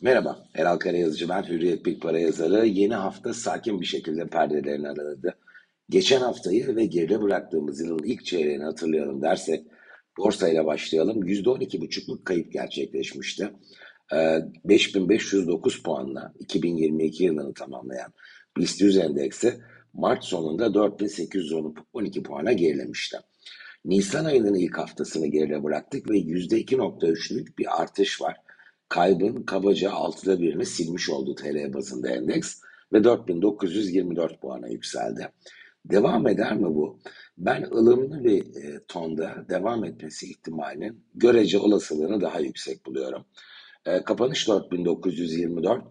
Merhaba, Eral Karayazıcı ben, Hürriyet Big Para yazarı. Yeni hafta sakin bir şekilde perdelerini araladı. Geçen haftayı ve geride bıraktığımız yılın ilk çeyreğini hatırlayalım dersek, borsayla başlayalım. %12,5'luk kayıp gerçekleşmişti. 5509 puanla 2022 yılını tamamlayan BIST 100 endeksi Mart sonunda 4812 puana gerilemişti. Nisan ayının ilk haftasını geride bıraktık ve %2.3'lük bir artış var kaybın kabaca altıda birini silmiş oldu TL bazında endeks ve 4924 puana yükseldi. Devam eder mi bu? Ben ılımlı bir e, tonda devam etmesi ihtimalinin görece olasılığını daha yüksek buluyorum. E, kapanış 4924,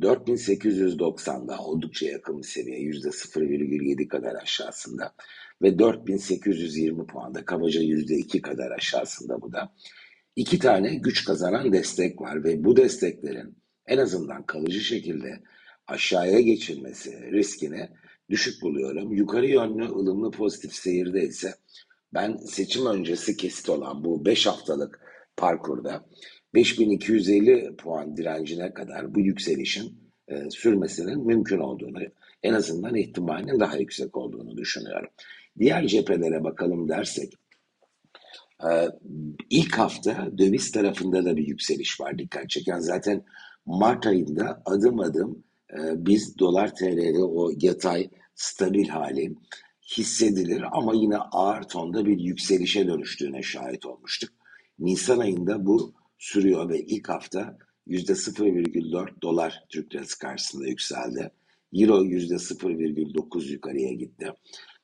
4890'da oldukça yakın bir seviye %0,7 kadar aşağısında ve 4820 puanda kabaca %2 kadar aşağısında bu da iki tane güç kazanan destek var ve bu desteklerin en azından kalıcı şekilde aşağıya geçilmesi riskini düşük buluyorum. Yukarı yönlü ılımlı pozitif seyirde ise ben seçim öncesi kesit olan bu 5 haftalık parkurda 5250 puan direncine kadar bu yükselişin e, sürmesinin mümkün olduğunu, en azından ihtimalinin daha yüksek olduğunu düşünüyorum. Diğer cephelere bakalım dersek, ilk hafta döviz tarafında da bir yükseliş var dikkat çeken. Zaten Mart ayında adım adım e, biz dolar TL'de o yatay stabil hali hissedilir ama yine ağır tonda bir yükselişe dönüştüğüne şahit olmuştuk. Nisan ayında bu sürüyor ve ilk hafta %0,4 dolar Türk lirası karşısında yükseldi. Euro %0,9 yukarıya gitti.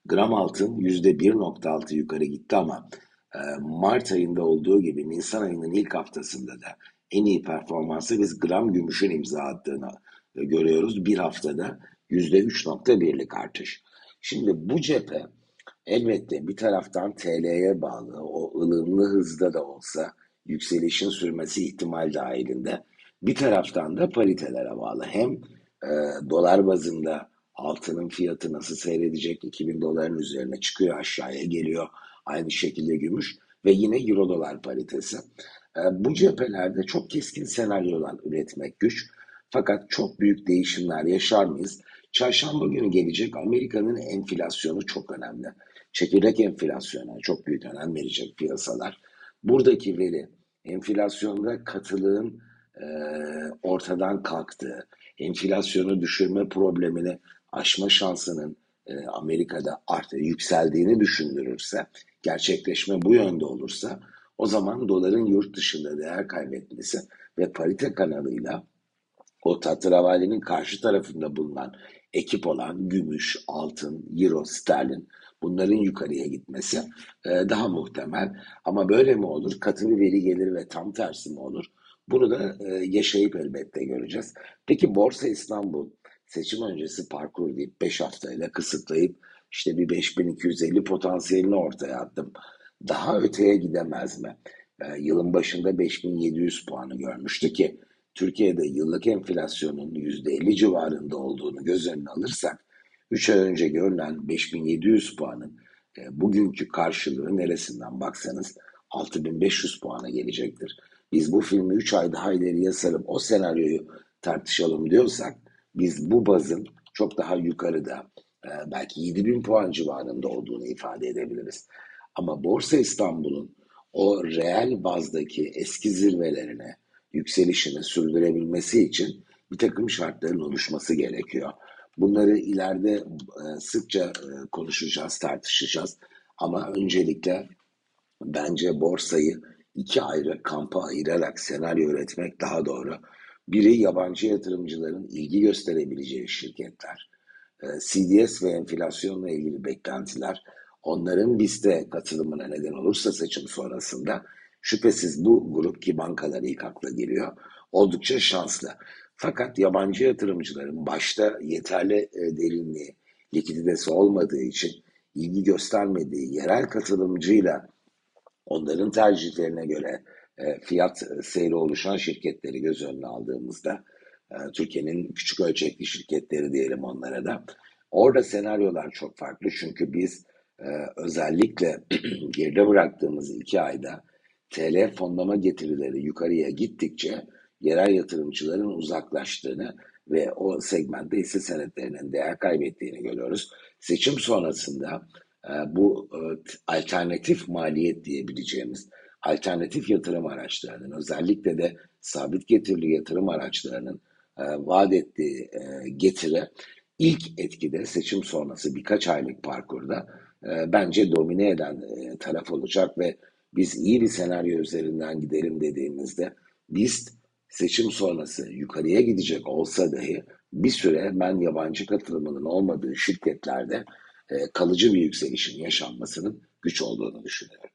Gram altın %1.6 yukarı gitti ama ee, Mart ayında olduğu gibi Nisan ayının ilk haftasında da en iyi performansı biz gram gümüşün imza attığını görüyoruz. Bir haftada %3.1'lik artış. Şimdi bu cephe elbette bir taraftan TL'ye bağlı o ılımlı hızda da olsa yükselişin sürmesi ihtimal dahilinde bir taraftan da paritelere bağlı. Hem e, dolar bazında altının fiyatı nasıl seyredecek 2000 doların üzerine çıkıyor aşağıya geliyor Aynı şekilde gümüş ve yine euro dolar paritesi. Ee, bu cephelerde çok keskin senaryolar üretmek güç. Fakat çok büyük değişimler yaşar mıyız? Çarşamba günü gelecek Amerika'nın enflasyonu çok önemli. Çekirdek enflasyona çok büyük önem verecek piyasalar. Buradaki veri enflasyonda katılığın e, ortadan kalktığı, enflasyonu düşürme problemini aşma şansının e, Amerika'da artık yükseldiğini düşündürürse gerçekleşme bu yönde olursa o zaman doların yurt dışında değer kaybetmesi ve parite kanalıyla o tatravalinin karşı tarafında bulunan ekip olan gümüş, altın, euro, sterlin bunların yukarıya gitmesi e, daha muhtemel. Ama böyle mi olur? Katı bir veri gelir ve tam tersi mi olur? Bunu da e, yaşayıp elbette göreceğiz. Peki Borsa İstanbul seçim öncesi parkur deyip 5 haftayla kısıtlayıp işte bir 5250 potansiyelini ortaya attım. Daha öteye gidemez mi? E, yılın başında 5700 puanı görmüştü ki Türkiye'de yıllık enflasyonun %50 civarında olduğunu göz önüne alırsak 3 ay önce görülen 5700 puanın e, bugünkü karşılığı neresinden baksanız 6500 puana gelecektir. Biz bu filmi 3 ay daha ileriye sarıp o senaryoyu tartışalım diyorsak biz bu bazın çok daha yukarıda e, belki 7000 puan civarında olduğunu ifade edebiliriz. Ama Borsa İstanbul'un o reel bazdaki eski zirvelerine yükselişini sürdürebilmesi için bir takım şartların oluşması gerekiyor. Bunları ileride e, sıkça e, konuşacağız, tartışacağız. Ama öncelikle bence borsayı iki ayrı kampa ayırarak senaryo üretmek daha doğru. Biri yabancı yatırımcıların ilgi gösterebileceği şirketler. Ee, CDS ve enflasyonla ilgili beklentiler onların BIST'e katılımına neden olursa seçim sonrasında şüphesiz bu grup ki bankalar ilk akla geliyor oldukça şanslı. Fakat yabancı yatırımcıların başta yeterli e, derinliği, likiditesi olmadığı için ilgi göstermediği yerel katılımcıyla onların tercihlerine göre e, fiyat seyri oluşan şirketleri göz önüne aldığımızda e, Türkiye'nin küçük ölçekli şirketleri diyelim onlara da. Orada senaryolar çok farklı çünkü biz e, özellikle geride bıraktığımız iki ayda TL fonlama getirileri yukarıya gittikçe yerel yatırımcıların uzaklaştığını ve o segmentte hisse senetlerinin değer kaybettiğini görüyoruz. Seçim sonrasında e, bu alternatif maliyet diyebileceğimiz alternatif yatırım araçlarının özellikle de sabit getirili yatırım araçlarının e, vaat ettiği getiri ilk etkide seçim sonrası birkaç aylık parkurda bence domine eden taraf olacak ve biz iyi bir senaryo üzerinden gidelim dediğimizde BIST seçim sonrası yukarıya gidecek olsa dahi bir süre ben yabancı katılımının olmadığı şirketlerde e, kalıcı bir yükselişin yaşanmasının güç olduğunu düşünüyorum.